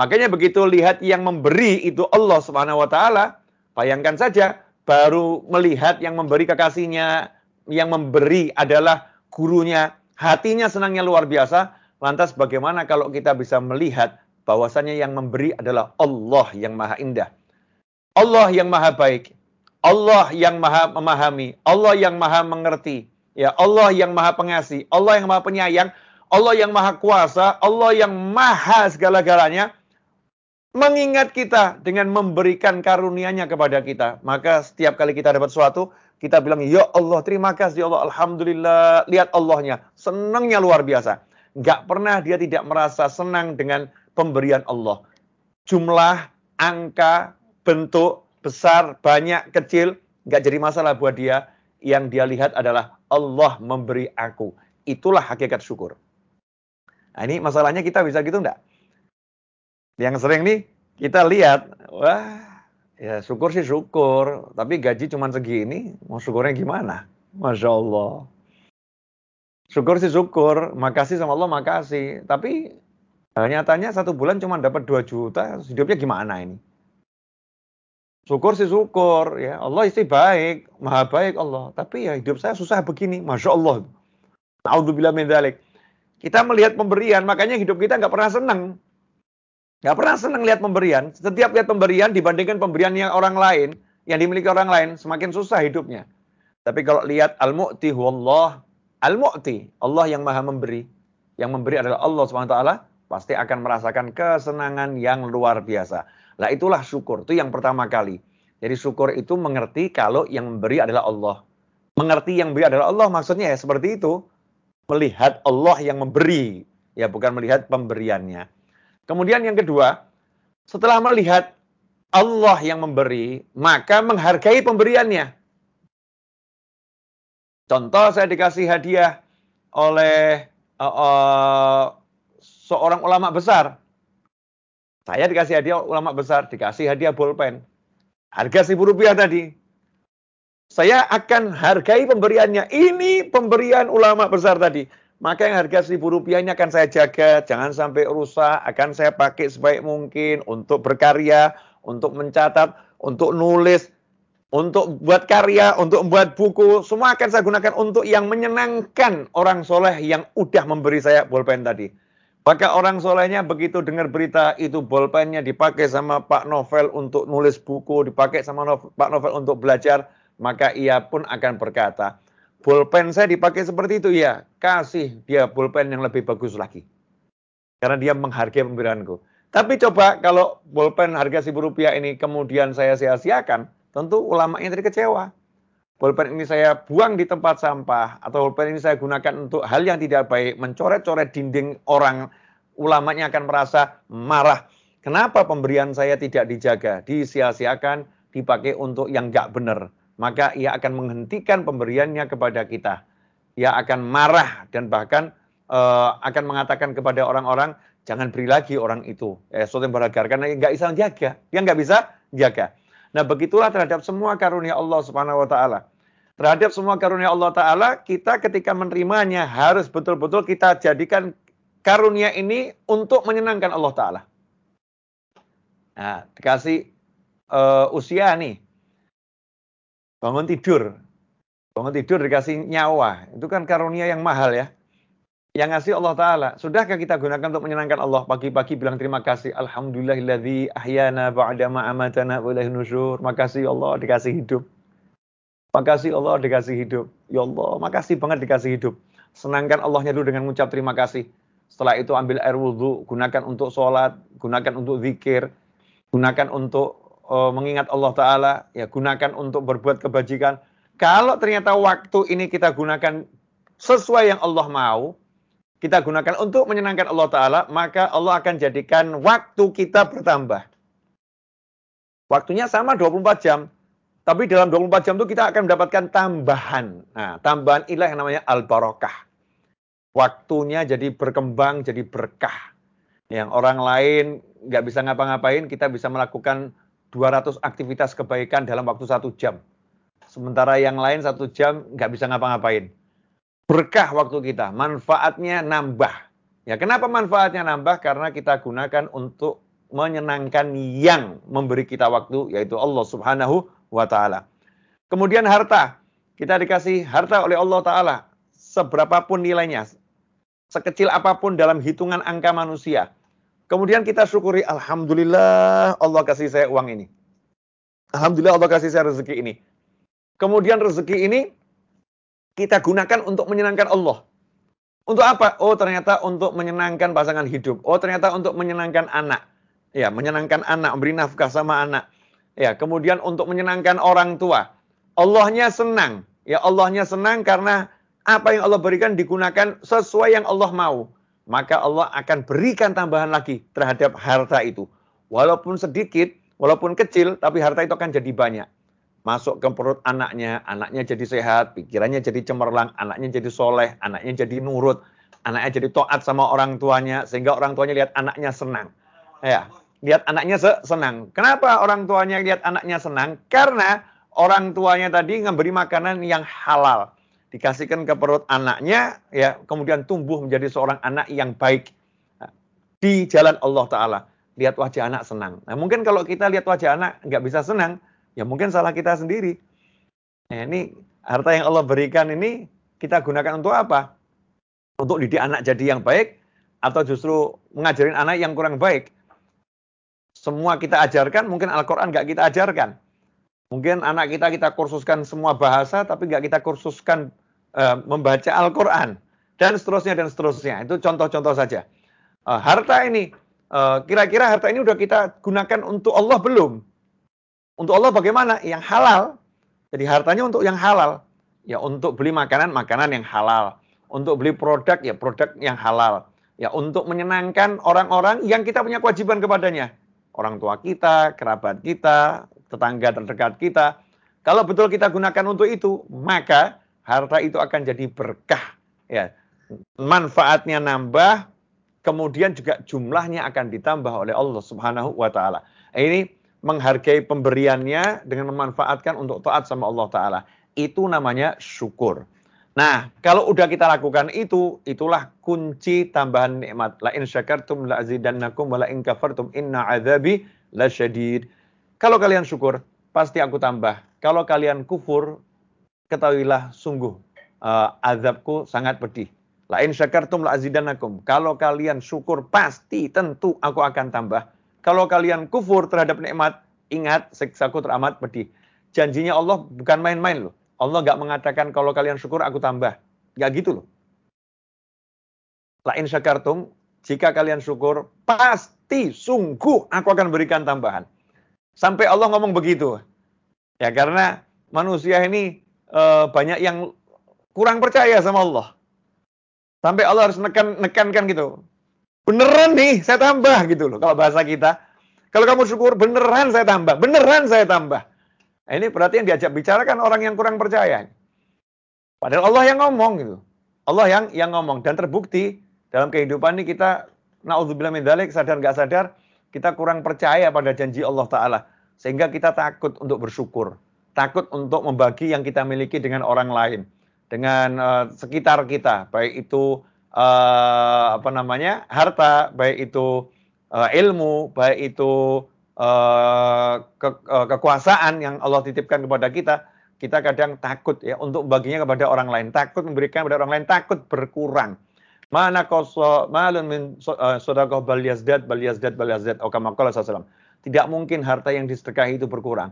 Makanya begitu lihat yang memberi itu Allah Subhanahu wa taala, bayangkan saja baru melihat yang memberi kekasihnya, yang memberi adalah gurunya, hatinya senangnya luar biasa. Lantas bagaimana kalau kita bisa melihat bahwasanya yang memberi adalah Allah yang maha indah. Allah yang maha baik. Allah yang maha memahami. Allah yang maha mengerti. Ya, Allah yang maha pengasih. Allah yang maha penyayang. Allah yang maha kuasa. Allah yang maha segala-galanya mengingat kita dengan memberikan karunia-Nya kepada kita. Maka setiap kali kita dapat sesuatu, kita bilang, Ya Allah, terima kasih ya Allah, Alhamdulillah. Lihat Allahnya, senangnya luar biasa. Gak pernah dia tidak merasa senang dengan pemberian Allah. Jumlah, angka, bentuk, besar, banyak, kecil, gak jadi masalah buat dia. Yang dia lihat adalah Allah memberi aku. Itulah hakikat syukur. Nah ini masalahnya kita bisa gitu enggak? Yang sering nih kita lihat, wah ya syukur sih syukur, tapi gaji cuma segini, mau syukurnya gimana? Masya Allah. Syukur sih syukur, makasih sama Allah makasih. Tapi eh, nyatanya satu bulan cuma dapat 2 juta, hidupnya gimana ini? Syukur sih syukur, ya Allah istri baik, maha baik Allah. Tapi ya hidup saya susah begini, Masya Allah. Naudzubillah min. Kita melihat pemberian, makanya hidup kita nggak pernah senang. Gak pernah senang lihat pemberian. Setiap lihat pemberian dibandingkan pemberian yang orang lain, yang dimiliki orang lain, semakin susah hidupnya. Tapi kalau lihat al-mu'ti huwallah, al-mu'ti, Allah yang maha memberi. Yang memberi adalah Allah SWT, pasti akan merasakan kesenangan yang luar biasa. Nah itulah syukur, itu yang pertama kali. Jadi syukur itu mengerti kalau yang memberi adalah Allah. Mengerti yang memberi adalah Allah, maksudnya ya seperti itu. Melihat Allah yang memberi, ya bukan melihat pemberiannya. Kemudian yang kedua, setelah melihat Allah yang memberi, maka menghargai pemberiannya. Contoh saya dikasih hadiah oleh uh, uh, seorang ulama besar. Saya dikasih hadiah ulama besar, dikasih hadiah bolpen. Harga seribu rupiah tadi. Saya akan hargai pemberiannya. Ini pemberian ulama besar tadi. Maka yang harga seribu rupiah ini akan saya jaga, jangan sampai rusak, akan saya pakai sebaik mungkin untuk berkarya, untuk mencatat, untuk nulis, untuk buat karya, untuk membuat buku, semua akan saya gunakan untuk yang menyenangkan orang soleh yang udah memberi saya bolpen tadi. Maka orang solehnya begitu dengar berita itu bolpennya dipakai sama Pak Novel untuk nulis buku, dipakai sama Pak Novel untuk belajar, maka ia pun akan berkata, Bolpen saya dipakai seperti itu ya, kasih dia bolpen yang lebih bagus lagi. Karena dia menghargai pemberianku. Tapi coba kalau bolpen harga seribu rupiah ini kemudian saya sia-siakan, tentu ulama ini tadi kecewa. Bolpen ini saya buang di tempat sampah atau bolpen ini saya gunakan untuk hal yang tidak baik, mencoret-coret dinding orang, ulamanya akan merasa marah. Kenapa pemberian saya tidak dijaga, disia-siakan, dipakai untuk yang nggak benar maka ia akan menghentikan pemberiannya kepada kita. Ia akan marah dan bahkan uh, akan mengatakan kepada orang-orang, jangan beri lagi orang itu eh, yang berharga karena nggak bisa jaga, dia nggak bisa jaga. Nah begitulah terhadap semua karunia Allah Subhanahu Wa Taala. Terhadap semua karunia Allah Taala, kita ketika menerimanya harus betul-betul kita jadikan karunia ini untuk menyenangkan Allah Taala. Nah, dikasih uh, usia nih, bangun tidur. Bangun tidur dikasih nyawa. Itu kan karunia yang mahal ya. Yang ngasih Allah Ta'ala. Sudahkah kita gunakan untuk menyenangkan Allah? Pagi-pagi bilang terima kasih. Alhamdulillahilladzi ahyana ba'dama amatana wa nusyur. Makasih Allah dikasih hidup. Makasih Allah dikasih hidup. Ya Allah, makasih banget dikasih hidup. Senangkan Allahnya dulu dengan mengucap terima kasih. Setelah itu ambil air wudhu, gunakan untuk sholat, gunakan untuk zikir, gunakan untuk uh, mengingat Allah Ta'ala, ya gunakan untuk berbuat kebajikan. Kalau ternyata waktu ini kita gunakan sesuai yang Allah mau, kita gunakan untuk menyenangkan Allah Ta'ala, maka Allah akan jadikan waktu kita bertambah. Waktunya sama 24 jam, tapi dalam 24 jam itu kita akan mendapatkan tambahan. Nah, tambahan ilah yang namanya al-barakah. Waktunya jadi berkembang, jadi berkah. Yang orang lain nggak bisa ngapa-ngapain, kita bisa melakukan 200 aktivitas kebaikan dalam waktu satu jam. Sementara yang lain satu jam nggak bisa ngapa-ngapain. Berkah waktu kita, manfaatnya nambah. Ya kenapa manfaatnya nambah? Karena kita gunakan untuk menyenangkan yang memberi kita waktu yaitu Allah Subhanahu wa taala. Kemudian harta. Kita dikasih harta oleh Allah taala seberapapun nilainya. Sekecil apa pun dalam hitungan angka manusia. Kemudian kita syukuri alhamdulillah Allah kasih saya uang ini. Alhamdulillah Allah kasih saya rezeki ini. Kemudian rezeki ini kita gunakan untuk menyenangkan Allah. Untuk apa? Oh, ternyata untuk menyenangkan pasangan hidup. Oh, ternyata untuk menyenangkan anak. Ya, menyenangkan anak, memberi nafkah sama anak. Ya, kemudian untuk menyenangkan orang tua. Allahnya senang. Ya, Allahnya senang karena apa yang Allah berikan digunakan sesuai yang Allah mau. Maka Allah akan berikan tambahan lagi terhadap harta itu. Walaupun sedikit, walaupun kecil, tapi harta itu akan jadi banyak masuk ke perut anaknya, anaknya jadi sehat, pikirannya jadi cemerlang, anaknya jadi soleh, anaknya jadi nurut, anaknya jadi toat sama orang tuanya, sehingga orang tuanya lihat anaknya senang. Ya, lihat anaknya senang. Kenapa orang tuanya lihat anaknya senang? Karena orang tuanya tadi memberi makanan yang halal, dikasihkan ke perut anaknya, ya, kemudian tumbuh menjadi seorang anak yang baik di jalan Allah Taala. Lihat wajah anak senang. Nah, mungkin kalau kita lihat wajah anak nggak bisa senang, Ya mungkin salah kita sendiri. Nah, ini harta yang Allah berikan ini kita gunakan untuk apa? Untuk didik anak jadi yang baik atau justru mengajarin anak yang kurang baik? Semua kita ajarkan, mungkin Al-Quran nggak kita ajarkan. Mungkin anak kita kita kursuskan semua bahasa, tapi nggak kita kursuskan uh, membaca Al-Quran. Dan seterusnya, dan seterusnya. Itu contoh-contoh saja. Uh, harta ini, eh, kira-kira harta ini udah kita gunakan untuk Allah belum? Untuk Allah bagaimana? Yang halal. Jadi hartanya untuk yang halal. Ya untuk beli makanan, makanan yang halal. Untuk beli produk, ya produk yang halal. Ya untuk menyenangkan orang-orang yang kita punya kewajiban kepadanya. Orang tua kita, kerabat kita, tetangga terdekat kita. Kalau betul kita gunakan untuk itu, maka harta itu akan jadi berkah. Ya, manfaatnya nambah, kemudian juga jumlahnya akan ditambah oleh Allah Subhanahu wa taala. Ini menghargai pemberiannya dengan memanfaatkan untuk taat sama Allah Ta'ala. Itu namanya syukur. Nah, kalau udah kita lakukan itu, itulah kunci tambahan nikmat. La in syakartum la azidannakum wa la in kafartum inna azabi lasyadid. Kalau kalian syukur, pasti aku tambah. Kalau kalian kufur, ketahuilah sungguh uh, azabku sangat pedih. La in syakartum la azidannakum. Kalau kalian syukur, pasti tentu aku akan tambah. Kalau kalian kufur terhadap nikmat, ingat siksaku teramat pedih. Janjinya Allah bukan main-main loh. Allah nggak mengatakan kalau kalian syukur aku tambah. Nggak gitu loh. Lain syakartum, jika kalian syukur, pasti sungguh aku akan berikan tambahan. Sampai Allah ngomong begitu. Ya karena manusia ini e, banyak yang kurang percaya sama Allah. Sampai Allah harus nekan nekankan gitu. Beneran nih, saya tambah gitu loh. Kalau bahasa kita, kalau kamu syukur, beneran saya tambah, beneran saya tambah. Nah, ini berarti yang diajak bicara kan orang yang kurang percaya. Padahal Allah yang ngomong gitu. Allah yang yang ngomong dan terbukti dalam kehidupan ini kita naudzubillah min dzalik sadar nggak sadar kita kurang percaya pada janji Allah taala sehingga kita takut untuk bersyukur, takut untuk membagi yang kita miliki dengan orang lain, dengan uh, sekitar kita, baik itu uh, apa namanya harta, baik itu uh, ilmu, baik itu uh, ke, uh, kekuasaan yang Allah titipkan kepada kita, kita kadang takut ya untuk baginya kepada orang lain, takut memberikan kepada orang lain, takut berkurang. Mana malun min sodakoh bal yazdad bal yazdad bal Tidak mungkin harta yang disedekahi itu berkurang.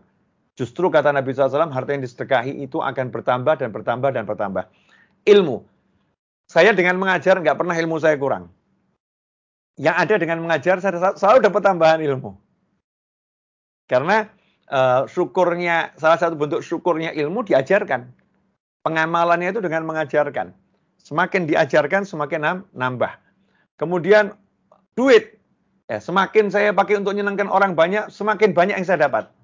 Justru kata Nabi SAW, harta yang disedekahi itu akan bertambah dan bertambah dan bertambah. Ilmu. Saya dengan mengajar nggak pernah ilmu saya kurang. Yang ada dengan mengajar saya selalu dapat tambahan ilmu. Karena uh, syukurnya salah satu bentuk syukurnya ilmu diajarkan. Pengamalannya itu dengan mengajarkan. Semakin diajarkan semakin nambah. Kemudian duit. Ya, semakin saya pakai untuk menyenangkan orang banyak, semakin banyak yang saya dapat.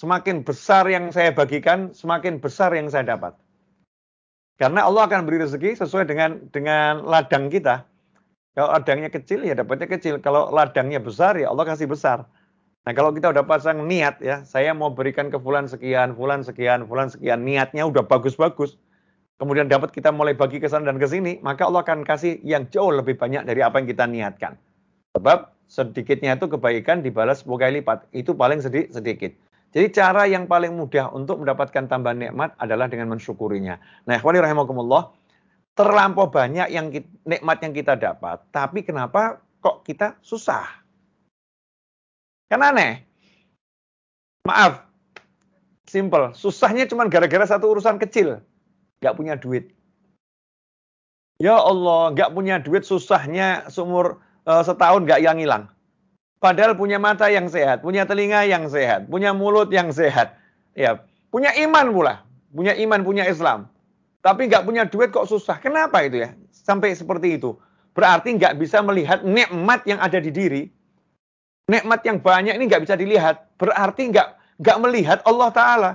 Semakin besar yang saya bagikan, semakin besar yang saya dapat. Karena Allah akan beri rezeki sesuai dengan dengan ladang kita. Kalau ladangnya kecil ya dapatnya kecil. Kalau ladangnya besar ya Allah kasih besar. Nah kalau kita udah pasang niat ya, saya mau berikan ke fulan sekian, fulan sekian, fulan sekian, niatnya udah bagus-bagus. Kemudian dapat kita mulai bagi ke sana dan ke sini, maka Allah akan kasih yang jauh lebih banyak dari apa yang kita niatkan. Sebab sedikitnya itu kebaikan dibalas 10 kali lipat. Itu paling sedikit. Jadi cara yang paling mudah untuk mendapatkan tambahan nikmat adalah dengan mensyukurinya. Nah, ikhwani rahimakumullah, terlampau banyak yang nikmat yang kita dapat, tapi kenapa kok kita susah? Kan aneh. Maaf, simple. Susahnya cuma gara-gara satu urusan kecil. Gak punya duit. Ya Allah, gak punya duit susahnya seumur uh, setahun gak hilang-hilang. Padahal punya mata yang sehat, punya telinga yang sehat, punya mulut yang sehat. Ya, punya iman pula, punya iman, punya Islam. Tapi nggak punya duit kok susah. Kenapa itu ya? Sampai seperti itu. Berarti nggak bisa melihat nikmat yang ada di diri. Nikmat yang banyak ini nggak bisa dilihat. Berarti nggak nggak melihat Allah Taala.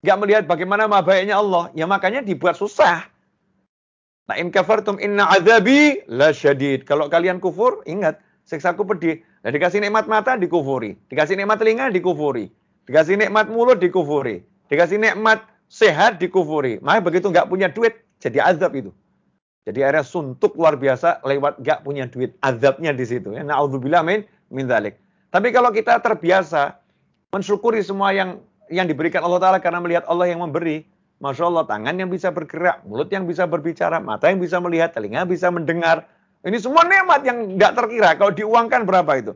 Nggak melihat bagaimana mabayanya Allah. Ya makanya dibuat susah. Nah in kafartum inna azabi la syadid. Kalau kalian kufur, ingat siksaku pedih. Nah, dikasih nikmat mata dikufuri, dikasih nikmat telinga dikufuri, dikasih nikmat mulut dikufuri, dikasih nikmat sehat dikufuri. Maka begitu nggak punya duit, jadi azab itu. Jadi akhirnya suntuk luar biasa lewat nggak punya duit. Azabnya di situ. Ya. Na'udzubillah min, min dhalik. Tapi kalau kita terbiasa mensyukuri semua yang yang diberikan Allah Ta'ala karena melihat Allah yang memberi. Masya Allah, tangan yang bisa bergerak, mulut yang bisa berbicara, mata yang bisa melihat, telinga bisa mendengar, ini semua nikmat yang nggak terkira. Kalau diuangkan berapa itu?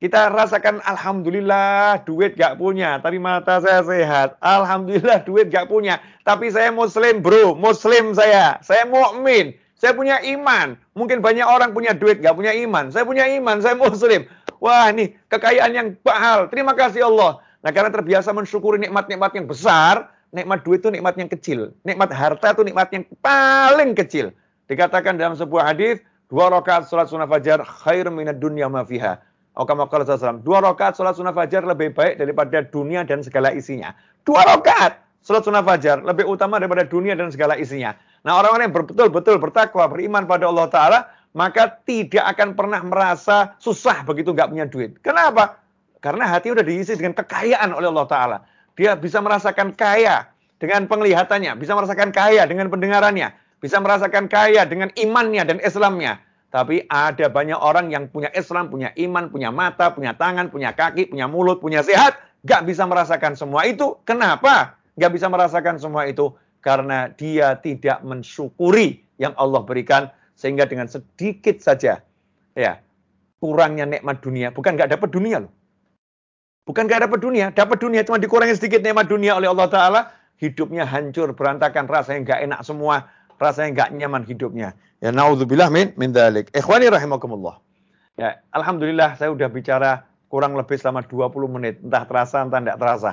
Kita rasakan Alhamdulillah duit gak punya, tapi mata saya sehat. Alhamdulillah duit gak punya, tapi saya muslim bro, muslim saya. Saya mukmin, saya punya iman. Mungkin banyak orang punya duit gak punya iman. Saya punya iman, saya muslim. Wah ini kekayaan yang bahal. Terima kasih Allah. Nah karena terbiasa mensyukuri nikmat-nikmat yang besar, nikmat duit itu nikmat yang kecil. Nikmat harta itu nikmat yang paling kecil. Dikatakan dalam sebuah hadis, Dua rakaat sholat sunnah fajar khair minat dunia ma fiha. Dua rakaat sholat sunnah fajar lebih baik daripada dunia dan segala isinya. Dua rakaat sholat sunnah fajar lebih utama daripada dunia dan segala isinya. Nah orang-orang yang betul-betul bertakwa, beriman pada Allah Ta'ala, maka tidak akan pernah merasa susah begitu nggak punya duit. Kenapa? Karena hati udah diisi dengan kekayaan oleh Allah Ta'ala. Dia bisa merasakan kaya dengan penglihatannya, bisa merasakan kaya dengan pendengarannya, bisa merasakan kaya dengan imannya dan Islamnya. Tapi ada banyak orang yang punya Islam, punya iman, punya mata, punya tangan, punya kaki, punya mulut, punya sehat. Gak bisa merasakan semua itu. Kenapa? Gak bisa merasakan semua itu. Karena dia tidak mensyukuri yang Allah berikan. Sehingga dengan sedikit saja. ya Kurangnya nikmat dunia. Bukan gak dapat dunia loh. Bukan gak dapat dunia. Dapat dunia cuma dikurangi sedikit nikmat dunia oleh Allah Ta'ala. Hidupnya hancur, berantakan, rasanya gak enak semua rasanya nggak nyaman hidupnya. Ya naudzubillah min min dzalik. Ikhwani rahimakumullah. Ya, alhamdulillah saya udah bicara kurang lebih selama 20 menit, entah terasa entah tidak terasa.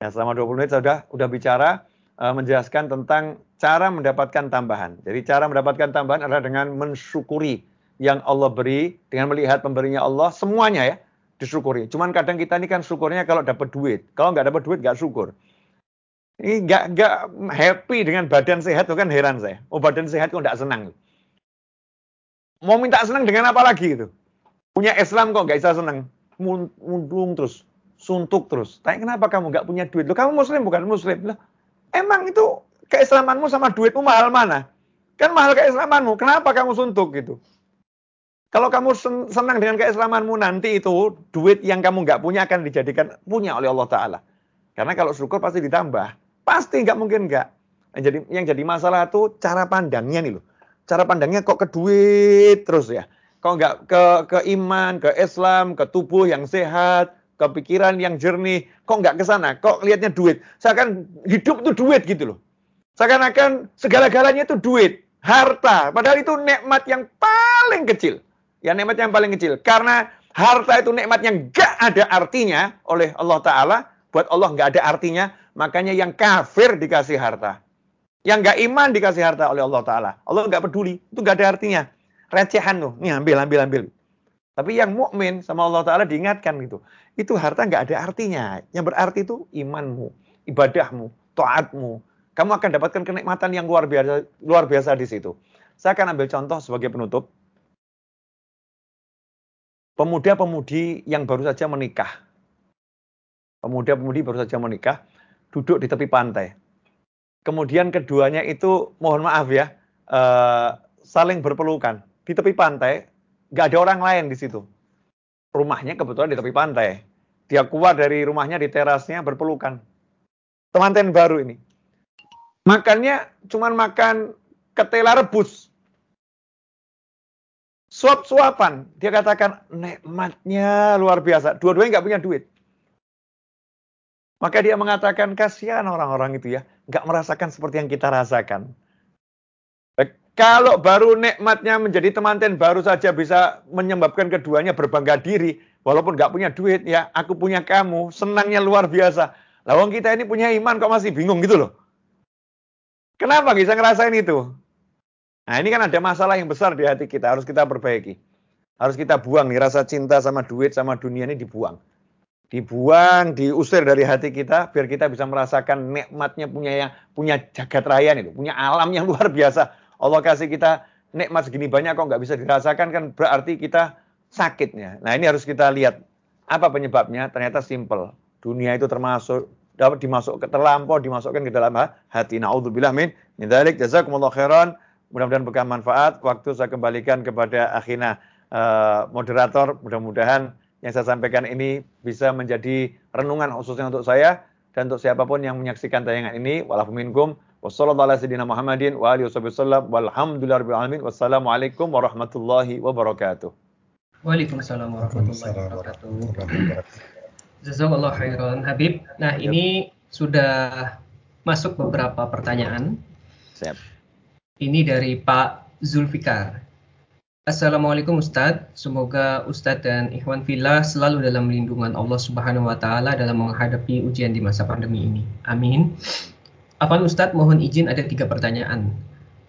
Ya, selama 20 menit saya udah udah bicara uh, menjelaskan tentang cara mendapatkan tambahan. Jadi cara mendapatkan tambahan adalah dengan mensyukuri yang Allah beri, dengan melihat pemberinya Allah semuanya ya disyukuri. Cuman kadang kita ini kan syukurnya kalau dapat duit. Kalau nggak dapat duit nggak syukur. Ini nggak nggak happy dengan badan sehat tuh kan heran saya. Oh badan sehat kok nggak senang. Mau minta senang dengan apa lagi itu? Punya Islam kok nggak bisa senang. Mundung terus, suntuk terus. Tanya kenapa kamu nggak punya duit? Loh, kamu muslim bukan muslim? Loh, emang itu keislamanmu sama duitmu mahal mana? Kan mahal keislamanmu. Kenapa kamu suntuk gitu? Kalau kamu senang dengan keislamanmu nanti itu duit yang kamu nggak punya akan dijadikan punya oleh Allah Taala. Karena kalau syukur pasti ditambah. Pasti nggak mungkin nggak. Yang jadi yang jadi masalah itu cara pandangnya nih loh. Cara pandangnya kok ke duit terus ya. Kok nggak ke ke iman, ke Islam, ke tubuh yang sehat, ke pikiran yang jernih. Kok nggak ke sana? Kok lihatnya duit? Seakan hidup itu duit gitu loh. Seakan-akan segala-galanya itu duit, harta. Padahal itu nikmat yang paling kecil. Ya nikmat yang paling kecil. Karena harta itu nikmat yang gak ada artinya oleh Allah Ta'ala. Buat Allah nggak ada artinya. Makanya yang kafir dikasih harta. Yang nggak iman dikasih harta oleh Allah Ta'ala. Allah nggak peduli. Itu nggak ada artinya. Recehan tuh. Nih ambil, ambil, ambil. Tapi yang mukmin sama Allah Ta'ala diingatkan gitu. Itu harta nggak ada artinya. Yang berarti itu imanmu, ibadahmu, taatmu. Kamu akan dapatkan kenikmatan yang luar biasa, luar biasa di situ. Saya akan ambil contoh sebagai penutup. Pemuda-pemudi yang baru saja menikah. Pemuda-pemudi baru saja menikah duduk di tepi pantai. Kemudian keduanya itu mohon maaf ya, uh, saling berpelukan di tepi pantai. Nggak ada orang lain di situ. rumahnya kebetulan di tepi pantai. Dia keluar dari rumahnya di terasnya berpelukan. Temanten baru ini. Makannya cuma makan ketela rebus. Suap-suapan. Dia katakan nikmatnya luar biasa. Dua-duanya nggak punya duit. Maka dia mengatakan kasihan orang-orang itu ya. Nggak merasakan seperti yang kita rasakan. Kalau baru nikmatnya menjadi temanten baru saja bisa menyebabkan keduanya berbangga diri, walaupun nggak punya duit, ya aku punya kamu, senangnya luar biasa. Lawang kita ini punya iman kok masih bingung gitu loh. Kenapa bisa ngerasain itu? Nah ini kan ada masalah yang besar di hati kita, harus kita perbaiki. Harus kita buang nih rasa cinta sama duit sama dunia ini dibuang. Dibuang, diusir dari hati kita biar kita bisa merasakan nikmatnya punya yang punya jagat raya itu, punya alam yang luar biasa Allah kasih kita nikmat segini banyak kok nggak bisa dirasakan kan berarti kita sakitnya. Nah ini harus kita lihat apa penyebabnya. Ternyata simple. Dunia itu termasuk dapat dimasuk ke terlampau dimasukkan ke dalam hati. Naudzubillah min min dzalik. Jazakumullah khairan. Mudah-mudahan berkah manfaat. Waktu saya kembalikan kepada akhina uh, moderator. Mudah-mudahan yang saya sampaikan ini bisa menjadi renungan khususnya untuk saya dan untuk siapa pun yang menyaksikan tayangan ini. Walafuminkum. Wassalamualaikum warahmatullahi wabarakatuh. Waalaikumsalam warahmatullahi wabarakatuh. Jazakallah khairan Habib. Nah, ini sudah masuk beberapa pertanyaan. Siap. Ini dari Pak Zulfikar. Assalamualaikum Ustadz, semoga Ustadz dan Ikhwan Fillah selalu dalam lindungan Allah Subhanahu wa taala dalam menghadapi ujian di masa pandemi ini. Amin. Afan Ustadz mohon izin ada tiga pertanyaan.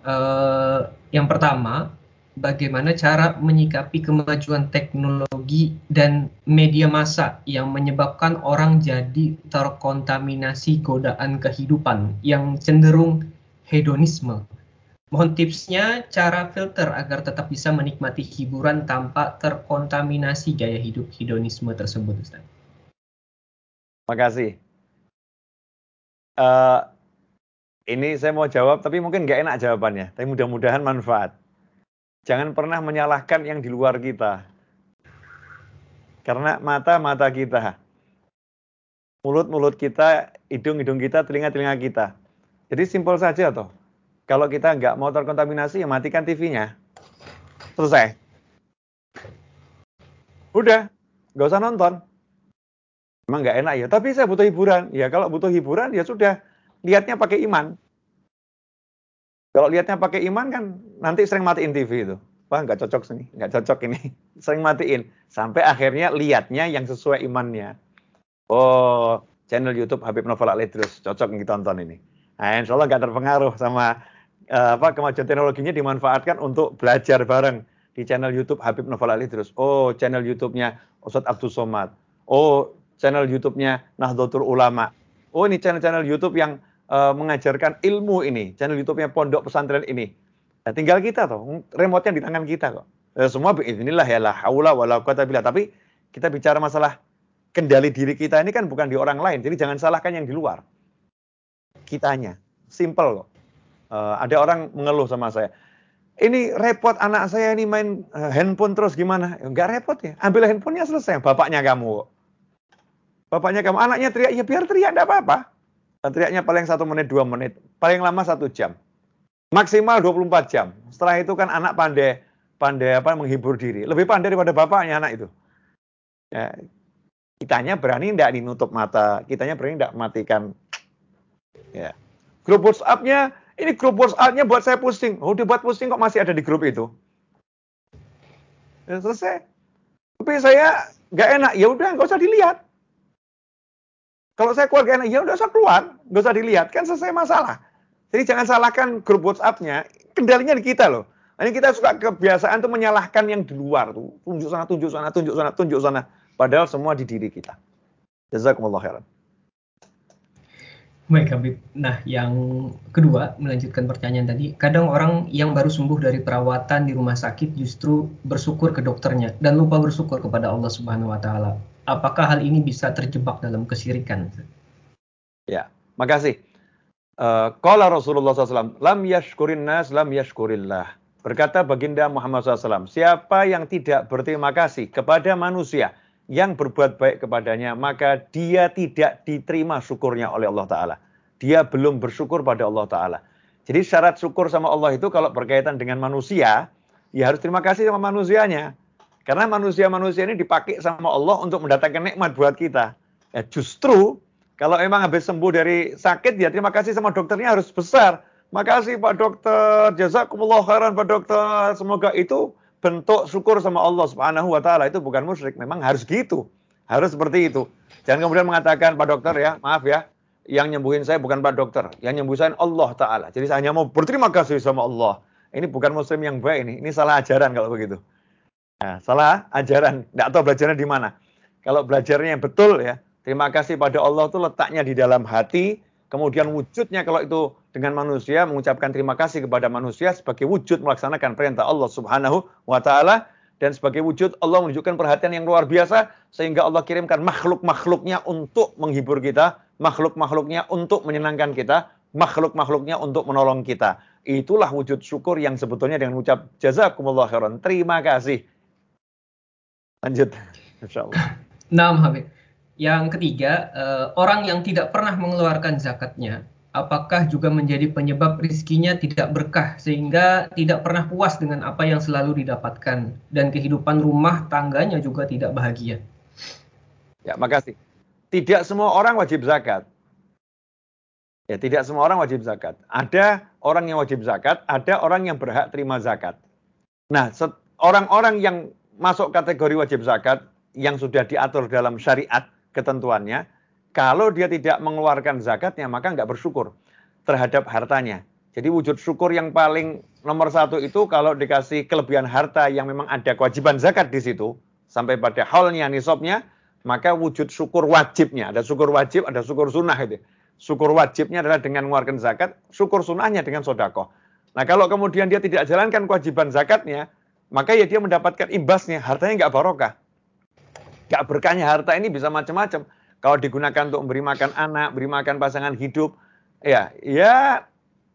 Uh, yang pertama, bagaimana cara menyikapi kemajuan teknologi dan media massa yang menyebabkan orang jadi terkontaminasi godaan kehidupan yang cenderung hedonisme. Mohon tipsnya cara filter agar tetap bisa menikmati hiburan tanpa terkontaminasi gaya hidup hedonisme tersebut, Ustaz. Terima kasih. Uh, ini saya mau jawab, tapi mungkin nggak enak jawabannya. Tapi mudah-mudahan manfaat. Jangan pernah menyalahkan yang di luar kita. Karena mata-mata kita, mulut-mulut kita, hidung-hidung kita, telinga-telinga kita. Jadi simpel saja toh. Kalau kita nggak mau terkontaminasi, ya matikan TV-nya. Selesai. Udah, nggak usah nonton. Emang nggak enak ya, tapi saya butuh hiburan. Ya kalau butuh hiburan, ya sudah lihatnya pakai iman. Kalau lihatnya pakai iman kan nanti sering matiin TV itu. Wah nggak cocok sini, nggak cocok ini. Sering matiin. Sampai akhirnya lihatnya yang sesuai imannya. Oh, channel YouTube Habib Novel terus cocok nih tonton ini. Nah, insya Allah nggak terpengaruh sama uh, apa kemajuan teknologinya dimanfaatkan untuk belajar bareng di channel YouTube Habib Novel terus. Oh, channel YouTube-nya Ustadz Abdul Somad. Oh, channel YouTube-nya Nahdlatul Ulama. Oh, ini channel-channel YouTube yang uh, mengajarkan ilmu ini, channel YouTube-nya Pondok Pesantren ini. Nah, tinggal kita tuh, remote-nya di tangan kita kok. Eh, semua inilah ya la haula wala quwata billah. Tapi kita bicara masalah kendali diri kita ini kan bukan di orang lain. Jadi jangan salahkan yang di luar. Kitanya. Simple kok. Uh, ada orang mengeluh sama saya. Ini repot anak saya ini main uh, handphone terus gimana? Enggak repot ya. Ambil handphonenya selesai. Bapaknya kamu. Bapaknya kamu. Anaknya teriak. Ya biar teriak. Enggak apa-apa. Teriaknya paling satu menit, dua menit. Paling lama satu jam. Maksimal 24 jam. Setelah itu kan anak pandai pandai apa menghibur diri. Lebih pandai daripada bapaknya anak itu. Ya, kitanya berani tidak dinutup mata, kitanya berani tidak matikan. Ya. Grup WhatsApp-nya, ini grup WhatsApp-nya buat saya pusing. Oh, dibuat pusing kok masih ada di grup itu. Ya, selesai. Tapi saya nggak enak, ya udah nggak usah dilihat. Kalau saya keluarga enak, ya udah usah keluar, nggak usah dilihat, kan selesai masalah. Jadi jangan salahkan grup WhatsApp-nya, kendalinya di kita loh. Ini kita suka kebiasaan tuh menyalahkan yang di luar tuh. Tunjuk sana, tunjuk sana, tunjuk sana, tunjuk sana. Padahal semua di diri kita. Jazakumullah khairan. Baik Habib. Nah, yang kedua, melanjutkan pertanyaan tadi. Kadang orang yang baru sembuh dari perawatan di rumah sakit justru bersyukur ke dokternya dan lupa bersyukur kepada Allah Subhanahu wa taala apakah hal ini bisa terjebak dalam kesirikan? Ya, makasih. Uh, Rasulullah SAW, lam yashkurin nas, lam yashkurillah. Berkata baginda Muhammad SAW, siapa yang tidak berterima kasih kepada manusia yang berbuat baik kepadanya, maka dia tidak diterima syukurnya oleh Allah Ta'ala. Dia belum bersyukur pada Allah Ta'ala. Jadi syarat syukur sama Allah itu kalau berkaitan dengan manusia, ya harus terima kasih sama manusianya. Karena manusia-manusia ini dipakai sama Allah untuk mendatangkan nikmat buat kita. Ya, justru kalau emang habis sembuh dari sakit, ya terima kasih sama dokternya harus besar Makasih Pak Dokter, jazakumullah khairan Pak Dokter. Semoga itu bentuk syukur sama Allah Subhanahu wa taala itu bukan musyrik, memang harus gitu. Harus seperti itu. Jangan kemudian mengatakan Pak Dokter ya, maaf ya, yang nyembuhin saya bukan Pak Dokter, yang nyembuhin saya Allah taala. Jadi saya hanya mau berterima kasih sama Allah. Ini bukan muslim yang baik ini, ini salah ajaran kalau begitu. Nah, salah ajaran, tidak tahu belajarnya di mana. Kalau belajarnya yang betul ya, terima kasih pada Allah itu letaknya di dalam hati, Kemudian wujudnya kalau itu dengan manusia mengucapkan terima kasih kepada manusia sebagai wujud melaksanakan perintah Allah Subhanahu wa taala dan sebagai wujud Allah menunjukkan perhatian yang luar biasa sehingga Allah kirimkan makhluk-makhluknya untuk menghibur kita, makhluk-makhluknya untuk menyenangkan kita, makhluk-makhluknya untuk menolong kita. Itulah wujud syukur yang sebetulnya dengan ucap jazakumullah khairan. Terima kasih. Lanjut. Insyaallah. Nah, Habib. Yang ketiga, uh, orang yang tidak pernah mengeluarkan zakatnya, apakah juga menjadi penyebab rizkinya tidak berkah sehingga tidak pernah puas dengan apa yang selalu didapatkan dan kehidupan rumah tangganya juga tidak bahagia? Ya, makasih. Tidak semua orang wajib zakat. Ya, tidak semua orang wajib zakat. Ada orang yang wajib zakat, ada orang yang berhak terima zakat. Nah, orang-orang yang masuk kategori wajib zakat yang sudah diatur dalam syariat ketentuannya, kalau dia tidak mengeluarkan zakatnya, maka nggak bersyukur terhadap hartanya. Jadi wujud syukur yang paling nomor satu itu kalau dikasih kelebihan harta yang memang ada kewajiban zakat di situ, sampai pada halnya nisabnya, maka wujud syukur wajibnya. Ada syukur wajib, ada syukur sunnah itu. Syukur wajibnya adalah dengan mengeluarkan zakat, syukur sunnahnya dengan sodako. Nah kalau kemudian dia tidak jalankan kewajiban zakatnya, maka ya dia mendapatkan imbasnya, hartanya nggak barokah. Gak berkahnya harta ini bisa macam-macam. Kalau digunakan untuk memberi makan anak, beri makan pasangan hidup, ya, ya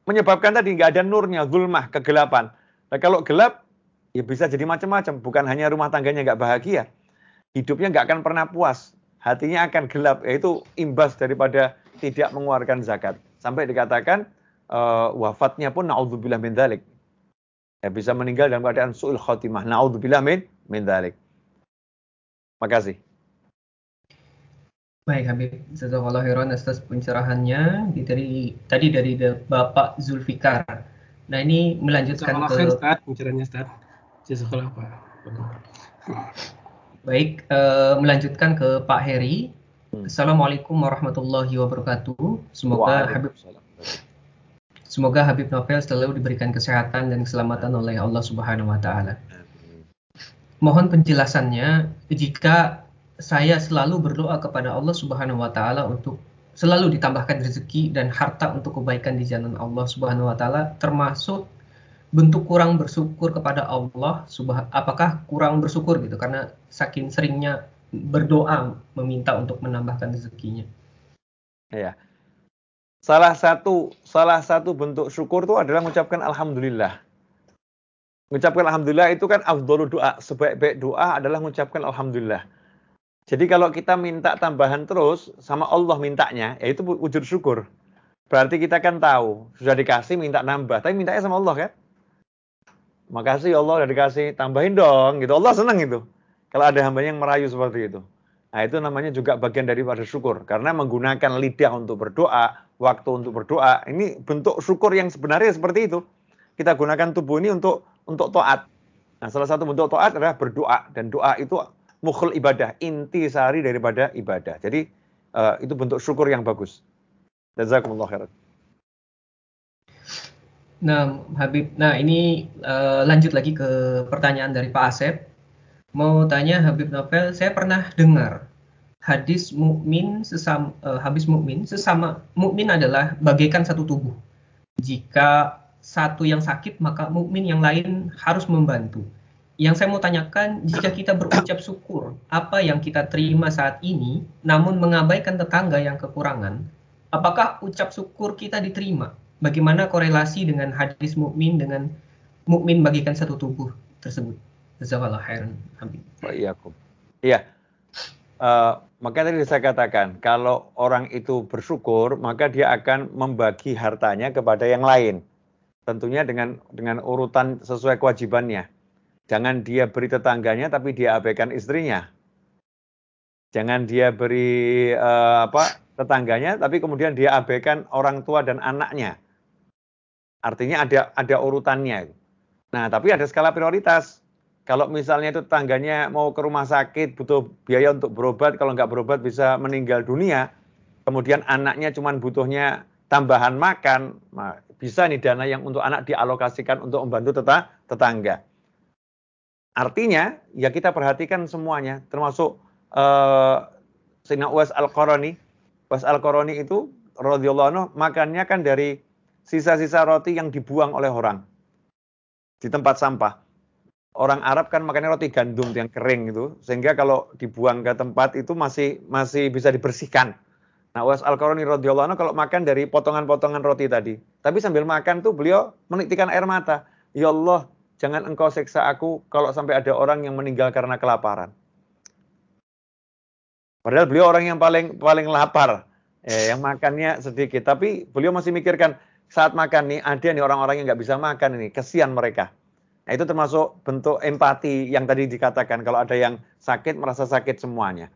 menyebabkan tadi nggak ada nurnya, zulmah, kegelapan. Nah kalau gelap, ya bisa jadi macam-macam. Bukan hanya rumah tangganya nggak bahagia, hidupnya nggak akan pernah puas, hatinya akan gelap. Yaitu imbas daripada tidak mengeluarkan zakat. Sampai dikatakan uh, wafatnya pun naudzubillah min dalik. Ya, bisa meninggal dalam keadaan su'ul khotimah. Naudzubillah min min. Makasih. Baik Habib, jazakallahu khairan atas pencerahannya di dari tadi dari Bapak Zulfikar. Nah, ini melanjutkan ke Ustaz, pencerahannya Ustaz. Jazakallah Pak. Baik, uh, melanjutkan ke Pak Heri. Hmm. Assalamualaikum warahmatullahi wabarakatuh. Semoga Habib Semoga Habib Novel selalu diberikan kesehatan dan keselamatan oleh Allah Subhanahu wa taala mohon penjelasannya jika saya selalu berdoa kepada Allah Subhanahu wa taala untuk selalu ditambahkan rezeki dan harta untuk kebaikan di jalan Allah Subhanahu wa taala termasuk bentuk kurang bersyukur kepada Allah subhan apakah kurang bersyukur gitu karena saking seringnya berdoa meminta untuk menambahkan rezekinya. Ya. Salah satu salah satu bentuk syukur itu adalah mengucapkan alhamdulillah. Mengucapkan Alhamdulillah itu kan afdolu doa. Sebaik-baik doa adalah mengucapkan Alhamdulillah. Jadi kalau kita minta tambahan terus, sama Allah mintanya, ya itu wujud syukur. Berarti kita kan tahu, sudah dikasih minta nambah. Tapi mintanya sama Allah kan? Makasih ya Allah sudah dikasih, tambahin dong. gitu. Allah senang itu. Kalau ada hamba yang merayu seperti itu. Nah itu namanya juga bagian daripada syukur. Karena menggunakan lidah untuk berdoa, waktu untuk berdoa. Ini bentuk syukur yang sebenarnya seperti itu. Kita gunakan tubuh ini untuk untuk taat. Nah, salah satu bentuk taat adalah berdoa dan doa itu mukhul ibadah, inti sehari daripada ibadah. Jadi uh, itu bentuk syukur yang bagus. Jazakumullah khairan. Nah, Habib, nah ini uh, lanjut lagi ke pertanyaan dari Pak Asep. Mau tanya Habib Novel, saya pernah dengar hadis mukmin sesama uh, habis mukmin sesama mukmin adalah bagaikan satu tubuh. Jika satu yang sakit maka mukmin yang lain harus membantu. Yang saya mau tanyakan, jika kita berucap syukur, apa yang kita terima saat ini, namun mengabaikan tetangga yang kekurangan, apakah ucap syukur kita diterima? Bagaimana korelasi dengan hadis mukmin dengan mukmin bagikan satu tubuh tersebut. Jazakallah khairan. Iya, Iya. Uh, maka tadi saya katakan, kalau orang itu bersyukur, maka dia akan membagi hartanya kepada yang lain. Tentunya dengan dengan urutan sesuai kewajibannya. Jangan dia beri tetangganya, tapi dia abaikan istrinya. Jangan dia beri uh, apa tetangganya, tapi kemudian dia abaikan orang tua dan anaknya. Artinya ada ada urutannya. Nah, tapi ada skala prioritas. Kalau misalnya itu tetangganya mau ke rumah sakit, butuh biaya untuk berobat, kalau nggak berobat bisa meninggal dunia, kemudian anaknya cuma butuhnya tambahan makan, bisa nih dana yang untuk anak dialokasikan untuk membantu tetangga. Artinya, ya kita perhatikan semuanya, termasuk uh, Sayyidina Uwais Al-Qarani. Uwais Al-Qarani itu, anhu, makannya kan dari sisa-sisa roti yang dibuang oleh orang di tempat sampah orang Arab kan makannya roti gandum yang kering itu, sehingga kalau dibuang ke tempat itu masih masih bisa dibersihkan. Nah, Was Al-Qarani radhiyallahu anhu kalau makan dari potongan-potongan roti tadi. Tapi sambil makan tuh beliau meniktikan air mata. Ya Allah, jangan engkau seksa aku kalau sampai ada orang yang meninggal karena kelaparan. Padahal beliau orang yang paling paling lapar, eh, yang makannya sedikit. Tapi beliau masih mikirkan saat makan nih ada nih orang-orang yang nggak bisa makan ini, kesian mereka. Nah, itu termasuk bentuk empati yang tadi dikatakan kalau ada yang sakit merasa sakit semuanya.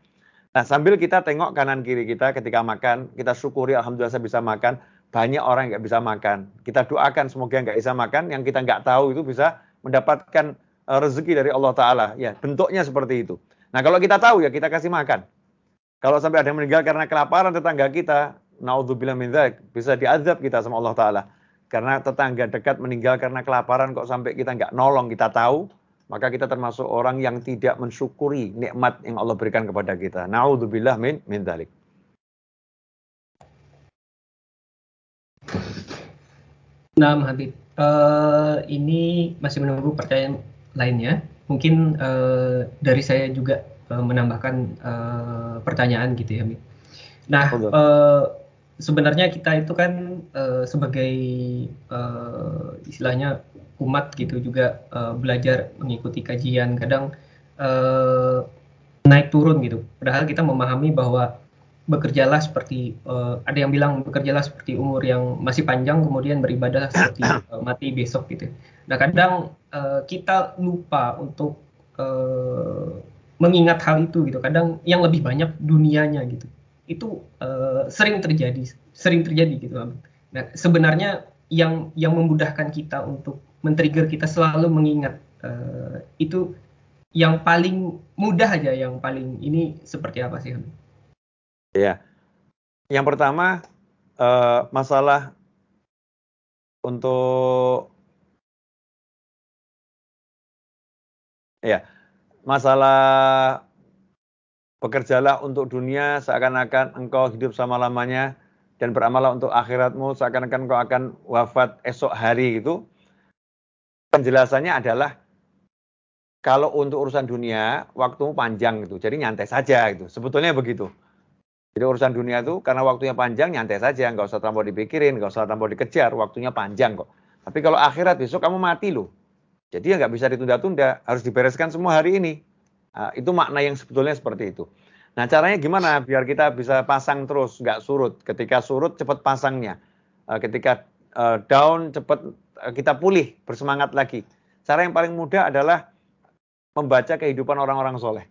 Nah, sambil kita tengok kanan kiri kita ketika makan, kita syukuri alhamdulillah saya bisa makan. Banyak orang yang nggak bisa makan. Kita doakan semoga nggak bisa makan, yang kita nggak tahu itu bisa mendapatkan eh, rezeki dari Allah Taala. Ya, bentuknya seperti itu. Nah, kalau kita tahu ya kita kasih makan. Kalau sampai ada yang meninggal karena kelaparan tetangga kita, naudzubillah min bisa diazab kita sama Allah Taala karena tetangga dekat meninggal karena kelaparan kok sampai kita nggak nolong kita tahu maka kita termasuk orang yang tidak mensyukuri nikmat yang Allah berikan kepada kita. Nauzubillah min min dzalik. Nah, Habib, uh, ini masih menunggu pertanyaan lainnya. Mungkin uh, dari saya juga uh, menambahkan uh, pertanyaan gitu ya, Habib. Nah, uh, sebenarnya kita itu kan uh, sebagai uh, istilahnya umat gitu juga uh, belajar mengikuti kajian. Kadang uh, naik turun gitu. Padahal kita memahami bahwa bekerjalah seperti uh, ada yang bilang bekerjalah seperti umur yang masih panjang kemudian beribadah seperti uh, mati besok gitu. Nah kadang uh, kita lupa untuk uh, mengingat hal itu gitu. Kadang yang lebih banyak dunianya gitu. Itu uh, sering terjadi sering terjadi gitu nah sebenarnya yang yang memudahkan kita untuk men-trigger kita selalu mengingat uh, itu yang paling mudah aja yang paling ini seperti apa sih Ya, yang pertama uh, masalah untuk ya masalah Bekerjalah untuk dunia seakan-akan engkau hidup sama-lamanya dan beramalah untuk akhiratmu seakan-akan engkau akan wafat esok hari itu. Penjelasannya adalah kalau untuk urusan dunia waktumu panjang gitu. Jadi nyantai saja gitu. Sebetulnya begitu. Jadi urusan dunia itu karena waktunya panjang nyantai saja, nggak usah terlalu dipikirin, nggak usah terlalu dikejar, waktunya panjang kok. Tapi kalau akhirat besok kamu mati loh. Jadi ya nggak bisa ditunda-tunda, harus dibereskan semua hari ini. Nah, itu makna yang sebetulnya seperti itu. Nah caranya gimana biar kita bisa pasang terus, nggak surut. Ketika surut cepat pasangnya. Uh, ketika uh, down cepat kita pulih, bersemangat lagi. Cara yang paling mudah adalah membaca kehidupan orang-orang soleh.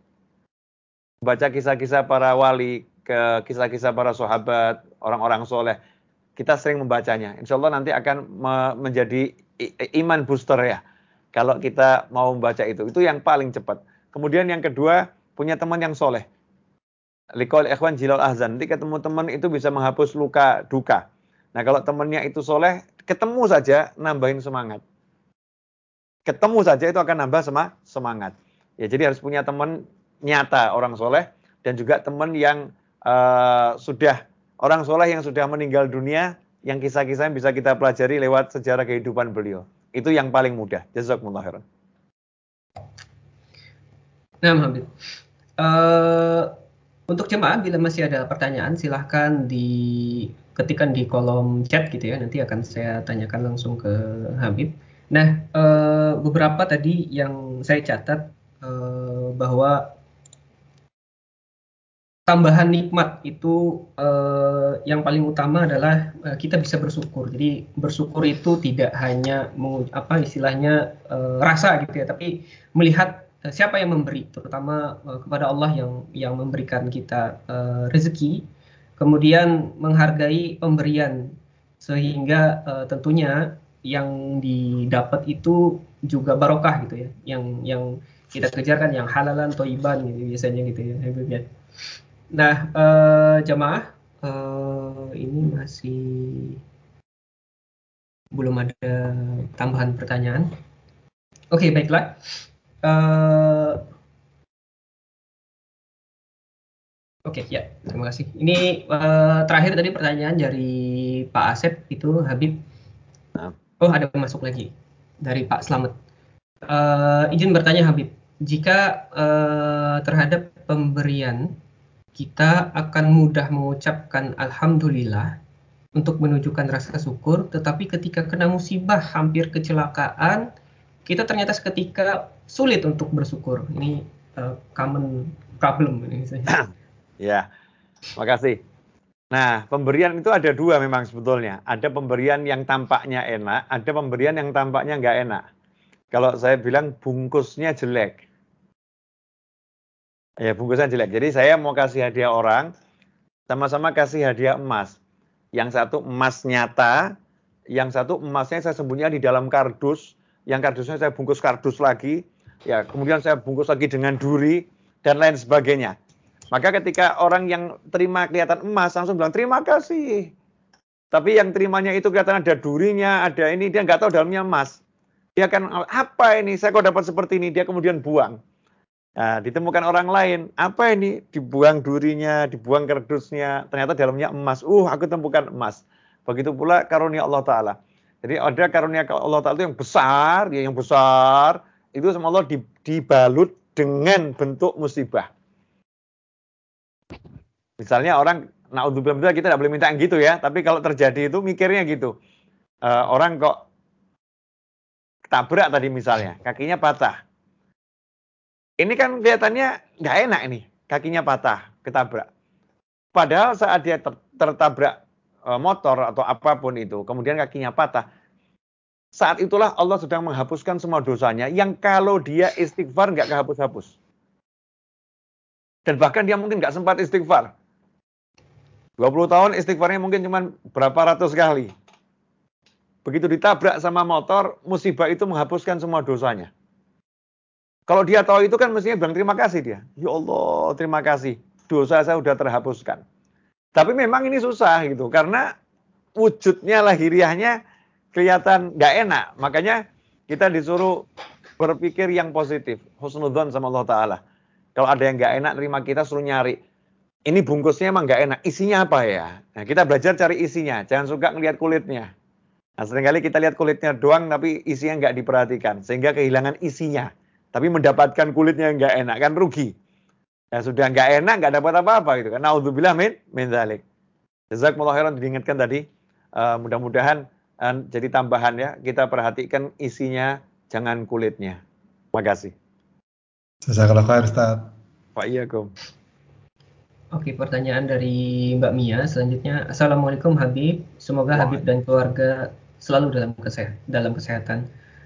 Baca kisah-kisah para wali, ke kisah-kisah para sahabat, orang-orang soleh. Kita sering membacanya. Insya Allah nanti akan me menjadi iman booster ya. Kalau kita mau membaca itu. Itu yang paling cepat. Kemudian yang kedua, punya teman yang soleh. Likol ikhwan jilal ahzan. Nanti ketemu teman itu bisa menghapus luka duka. Nah kalau temannya itu soleh, ketemu saja nambahin semangat. Ketemu saja itu akan nambah sama semangat. Ya jadi harus punya teman nyata orang soleh dan juga teman yang uh, sudah orang soleh yang sudah meninggal dunia yang kisah-kisah bisa kita pelajari lewat sejarah kehidupan beliau. Itu yang paling mudah. Jazakumullah khairan. Nah, Habib. Uh, untuk jemaah bila masih ada pertanyaan silahkan diketikkan di kolom chat gitu ya nanti akan saya tanyakan langsung ke Habib Nah, uh, beberapa tadi yang saya catat uh, bahwa tambahan nikmat itu uh, yang paling utama adalah uh, kita bisa bersyukur. Jadi bersyukur itu tidak hanya apa istilahnya uh, rasa gitu ya, tapi melihat siapa yang memberi, terutama uh, kepada Allah yang yang memberikan kita uh, rezeki, kemudian menghargai pemberian sehingga uh, tentunya yang didapat itu juga barokah gitu ya, yang yang kita kejar kan yang halalan toiban gitu biasanya gitu ya, ya. Nah, uh, jamaah uh, ini masih belum ada tambahan pertanyaan. Oke, okay, baiklah. Uh, Oke, okay, ya, terima kasih. Ini uh, terakhir tadi pertanyaan dari Pak Asep itu Habib. Oh, ada masuk lagi dari Pak Slamet. Uh, izin bertanya Habib, jika uh, terhadap pemberian kita akan mudah mengucapkan alhamdulillah untuk menunjukkan rasa syukur, tetapi ketika kena musibah hampir kecelakaan, kita ternyata seketika sulit untuk bersyukur. Ini uh, common problem ini. ya, makasih. Nah, pemberian itu ada dua memang sebetulnya. Ada pemberian yang tampaknya enak, ada pemberian yang tampaknya nggak enak. Kalau saya bilang bungkusnya jelek, Ya, bungkusan jelek. Jadi saya mau kasih hadiah orang, sama-sama kasih hadiah emas. Yang satu emas nyata, yang satu emasnya saya sembunyikan di dalam kardus, yang kardusnya saya bungkus kardus lagi, ya kemudian saya bungkus lagi dengan duri dan lain sebagainya. Maka ketika orang yang terima kelihatan emas langsung bilang terima kasih. Tapi yang terimanya itu kelihatan ada durinya, ada ini dia nggak tahu dalamnya emas. Dia akan apa ini? Saya kok dapat seperti ini? Dia kemudian buang. Nah, ditemukan orang lain, apa ini? Dibuang durinya, dibuang kardusnya, ternyata dalamnya emas. Uh, aku temukan emas. Begitu pula karunia Allah Ta'ala. Jadi ada karunia Allah Ta'ala yang besar, ya yang besar, itu sama Allah dibalut dengan bentuk musibah. Misalnya orang, nah untuk belum kita tidak boleh minta yang gitu ya, tapi kalau terjadi itu mikirnya gitu. Uh, orang kok tabrak tadi misalnya, kakinya patah ini kan kelihatannya nggak enak ini, kakinya patah, ketabrak. Padahal saat dia ter tertabrak e, motor atau apa pun itu, kemudian kakinya patah, saat itulah Allah sedang menghapuskan semua dosanya yang kalau dia istighfar nggak kehapus-hapus. Dan bahkan dia mungkin nggak sempat istighfar. 20 tahun istighfarnya mungkin cuma berapa ratus kali. Begitu ditabrak sama motor, musibah itu menghapuskan semua dosanya. Kalau dia tahu itu kan mestinya bilang terima kasih dia. Ya Allah, terima kasih. Dosa saya sudah terhapuskan. Tapi memang ini susah gitu karena wujudnya lahiriahnya kelihatan nggak enak. Makanya kita disuruh berpikir yang positif. Husnudzon sama Allah Ta'ala. Kalau ada yang nggak enak terima kita suruh nyari. Ini bungkusnya emang nggak enak. Isinya apa ya? Nah kita belajar cari isinya. Jangan suka ngelihat kulitnya. Nah sering kali kita lihat kulitnya doang tapi isinya nggak diperhatikan. Sehingga kehilangan isinya tapi mendapatkan kulitnya nggak enak kan rugi. Ya sudah nggak enak nggak dapat apa-apa gitu kan. Nauzubillah min min dzalik. Jazakumullah khairan diingatkan tadi. Uh, mudah-mudahan jadi tambahan ya kita perhatikan isinya jangan kulitnya. Terima kasih. Jazakallah khair Ustaz. Pak Iyakum. Oke, pertanyaan dari Mbak Mia selanjutnya. Assalamualaikum Habib, semoga Habib dan keluarga selalu dalam kesehatan. Dalam kesehatan.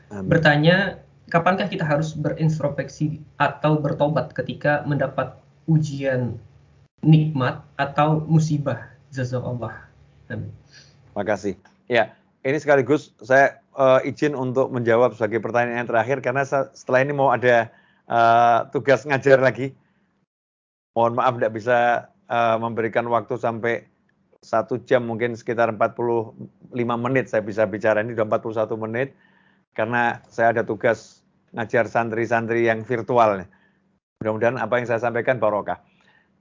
Amin. Bertanya, kapankah kita harus berintrospeksi atau bertobat ketika mendapat ujian nikmat atau musibah jazakallah amin kasih. ya ini sekaligus saya uh, izin untuk menjawab sebagai pertanyaan yang terakhir karena setelah ini mau ada uh, tugas ngajar lagi mohon maaf tidak bisa uh, memberikan waktu sampai satu jam mungkin sekitar 45 menit saya bisa bicara ini sudah 41 menit karena saya ada tugas ngajar santri-santri yang virtual. Mudah-mudahan apa yang saya sampaikan barokah.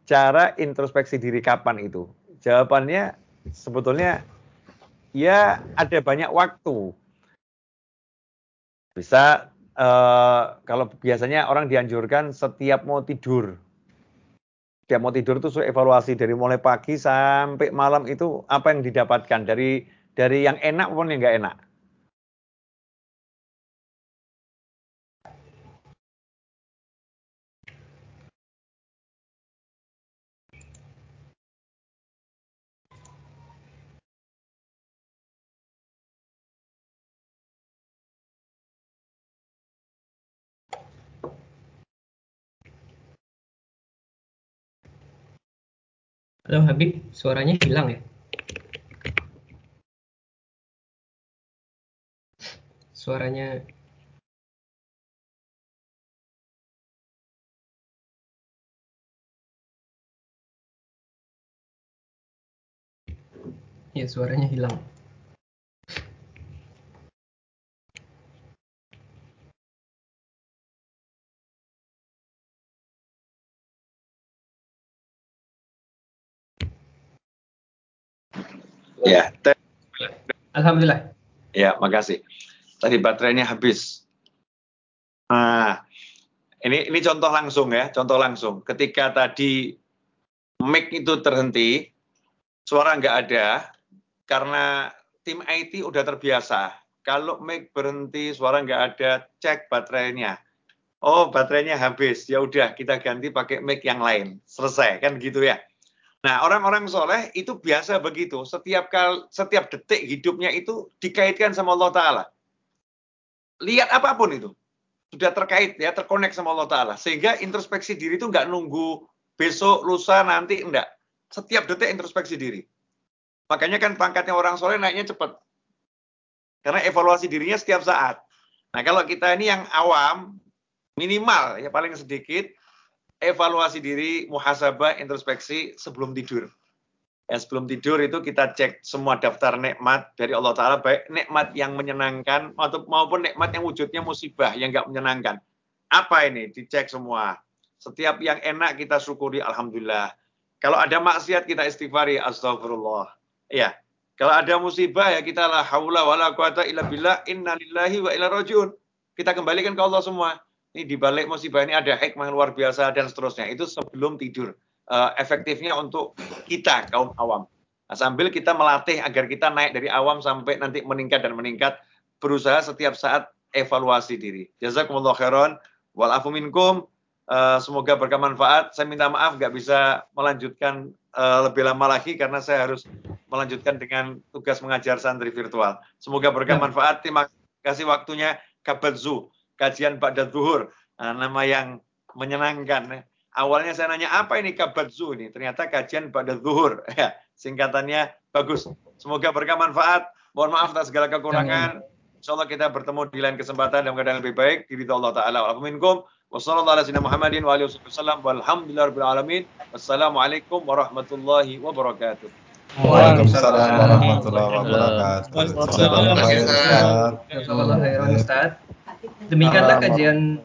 Cara introspeksi diri kapan itu? Jawabannya sebetulnya ya ada banyak waktu. Bisa eh, kalau biasanya orang dianjurkan setiap mau tidur. Setiap mau tidur itu evaluasi dari mulai pagi sampai malam itu apa yang didapatkan dari dari yang enak maupun yang nggak enak Halo Habib, suaranya hilang ya? Suaranya Ya, suaranya hilang. Ya. Alhamdulillah. Ya, makasih. Tadi baterainya habis. Nah, ini ini contoh langsung ya, contoh langsung. Ketika tadi mic itu terhenti, suara nggak ada, karena tim IT udah terbiasa. Kalau mic berhenti, suara nggak ada, cek baterainya. Oh, baterainya habis. Ya udah, kita ganti pakai mic yang lain. Selesai, kan gitu ya. Nah, orang-orang soleh itu biasa begitu. Setiap kal, setiap detik hidupnya itu dikaitkan sama Allah Ta'ala. Lihat apa pun itu. Sudah terkait ya, terkonek sama Allah Ta'ala. Sehingga introspeksi diri itu nggak nunggu besok, lusa, nanti, enggak. Setiap detik introspeksi diri. Makanya kan pangkatnya orang soleh naiknya cepat. Karena evaluasi dirinya setiap saat. Nah kalau kita ini yang awam, minimal ya paling sedikit, evaluasi diri, muhasabah, introspeksi sebelum tidur. Ya, sebelum tidur itu kita cek semua daftar nikmat dari Allah Ta'ala, baik nikmat yang menyenangkan maupun nikmat yang wujudnya musibah yang nggak menyenangkan. Apa ini? Dicek semua. Setiap yang enak kita syukuri, Alhamdulillah. Kalau ada maksiat kita istighfari, astagfirullah. Ya, kalau ada musibah ya kita la haula wala quwata illa billah, innalillahi wa ila rojun. Kita kembalikan ke Allah semua ini di balik musibah ini ada hikmah luar biasa dan seterusnya. Itu sebelum tidur. Uh, efektifnya untuk kita kaum awam. Nah, sambil kita melatih agar kita naik dari awam sampai nanti meningkat dan meningkat, berusaha setiap saat evaluasi diri. Jazakumullah khairan, walafu minkum. Uh, semoga berkah manfaat. Saya minta maaf nggak bisa melanjutkan uh, lebih lama lagi karena saya harus melanjutkan dengan tugas mengajar santri virtual. Semoga berkah ya. manfaat. Terima kasih waktunya Kabadzu kajian pada zuhur. Nah, nama yang menyenangkan. Awalnya saya nanya apa ini zu ini? Ternyata kajian pada zuhur. Ya, singkatannya bagus. Semoga berkah manfaat. Mohon maaf atas segala kekurangan. Insya Allah kita bertemu di lain kesempatan dalam keadaan lebih baik. Diri Allah Ta'ala. Wassalamualaikum Wassalamualaikum warahmatullahi wabarakatuh. Waalaikumsalam warahmatullahi wabarakatuh. Waalaikumsalam Demikianlah kajian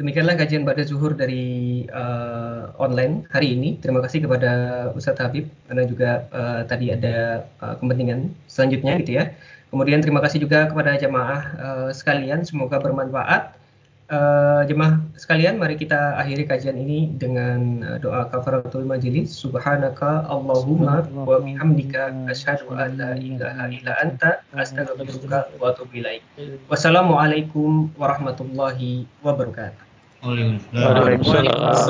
Demikianlah kajian pada zuhur dari uh, online hari ini. Terima kasih kepada Ustadz Habib karena juga uh, tadi ada uh, kepentingan selanjutnya gitu ya. Kemudian terima kasih juga kepada jamaah uh, sekalian. Semoga bermanfaat. Uh, jemaah sekalian, mari kita akhiri kajian ini dengan uh, doa kafaratul majelis. Subhanaka Allahumma wa bihamdika asyhadu an la ilaha illa anta astaghfiruka wa atubu ilaik. Wassalamualaikum warahmatullahi wabarakatuh. Waalaikumsalam.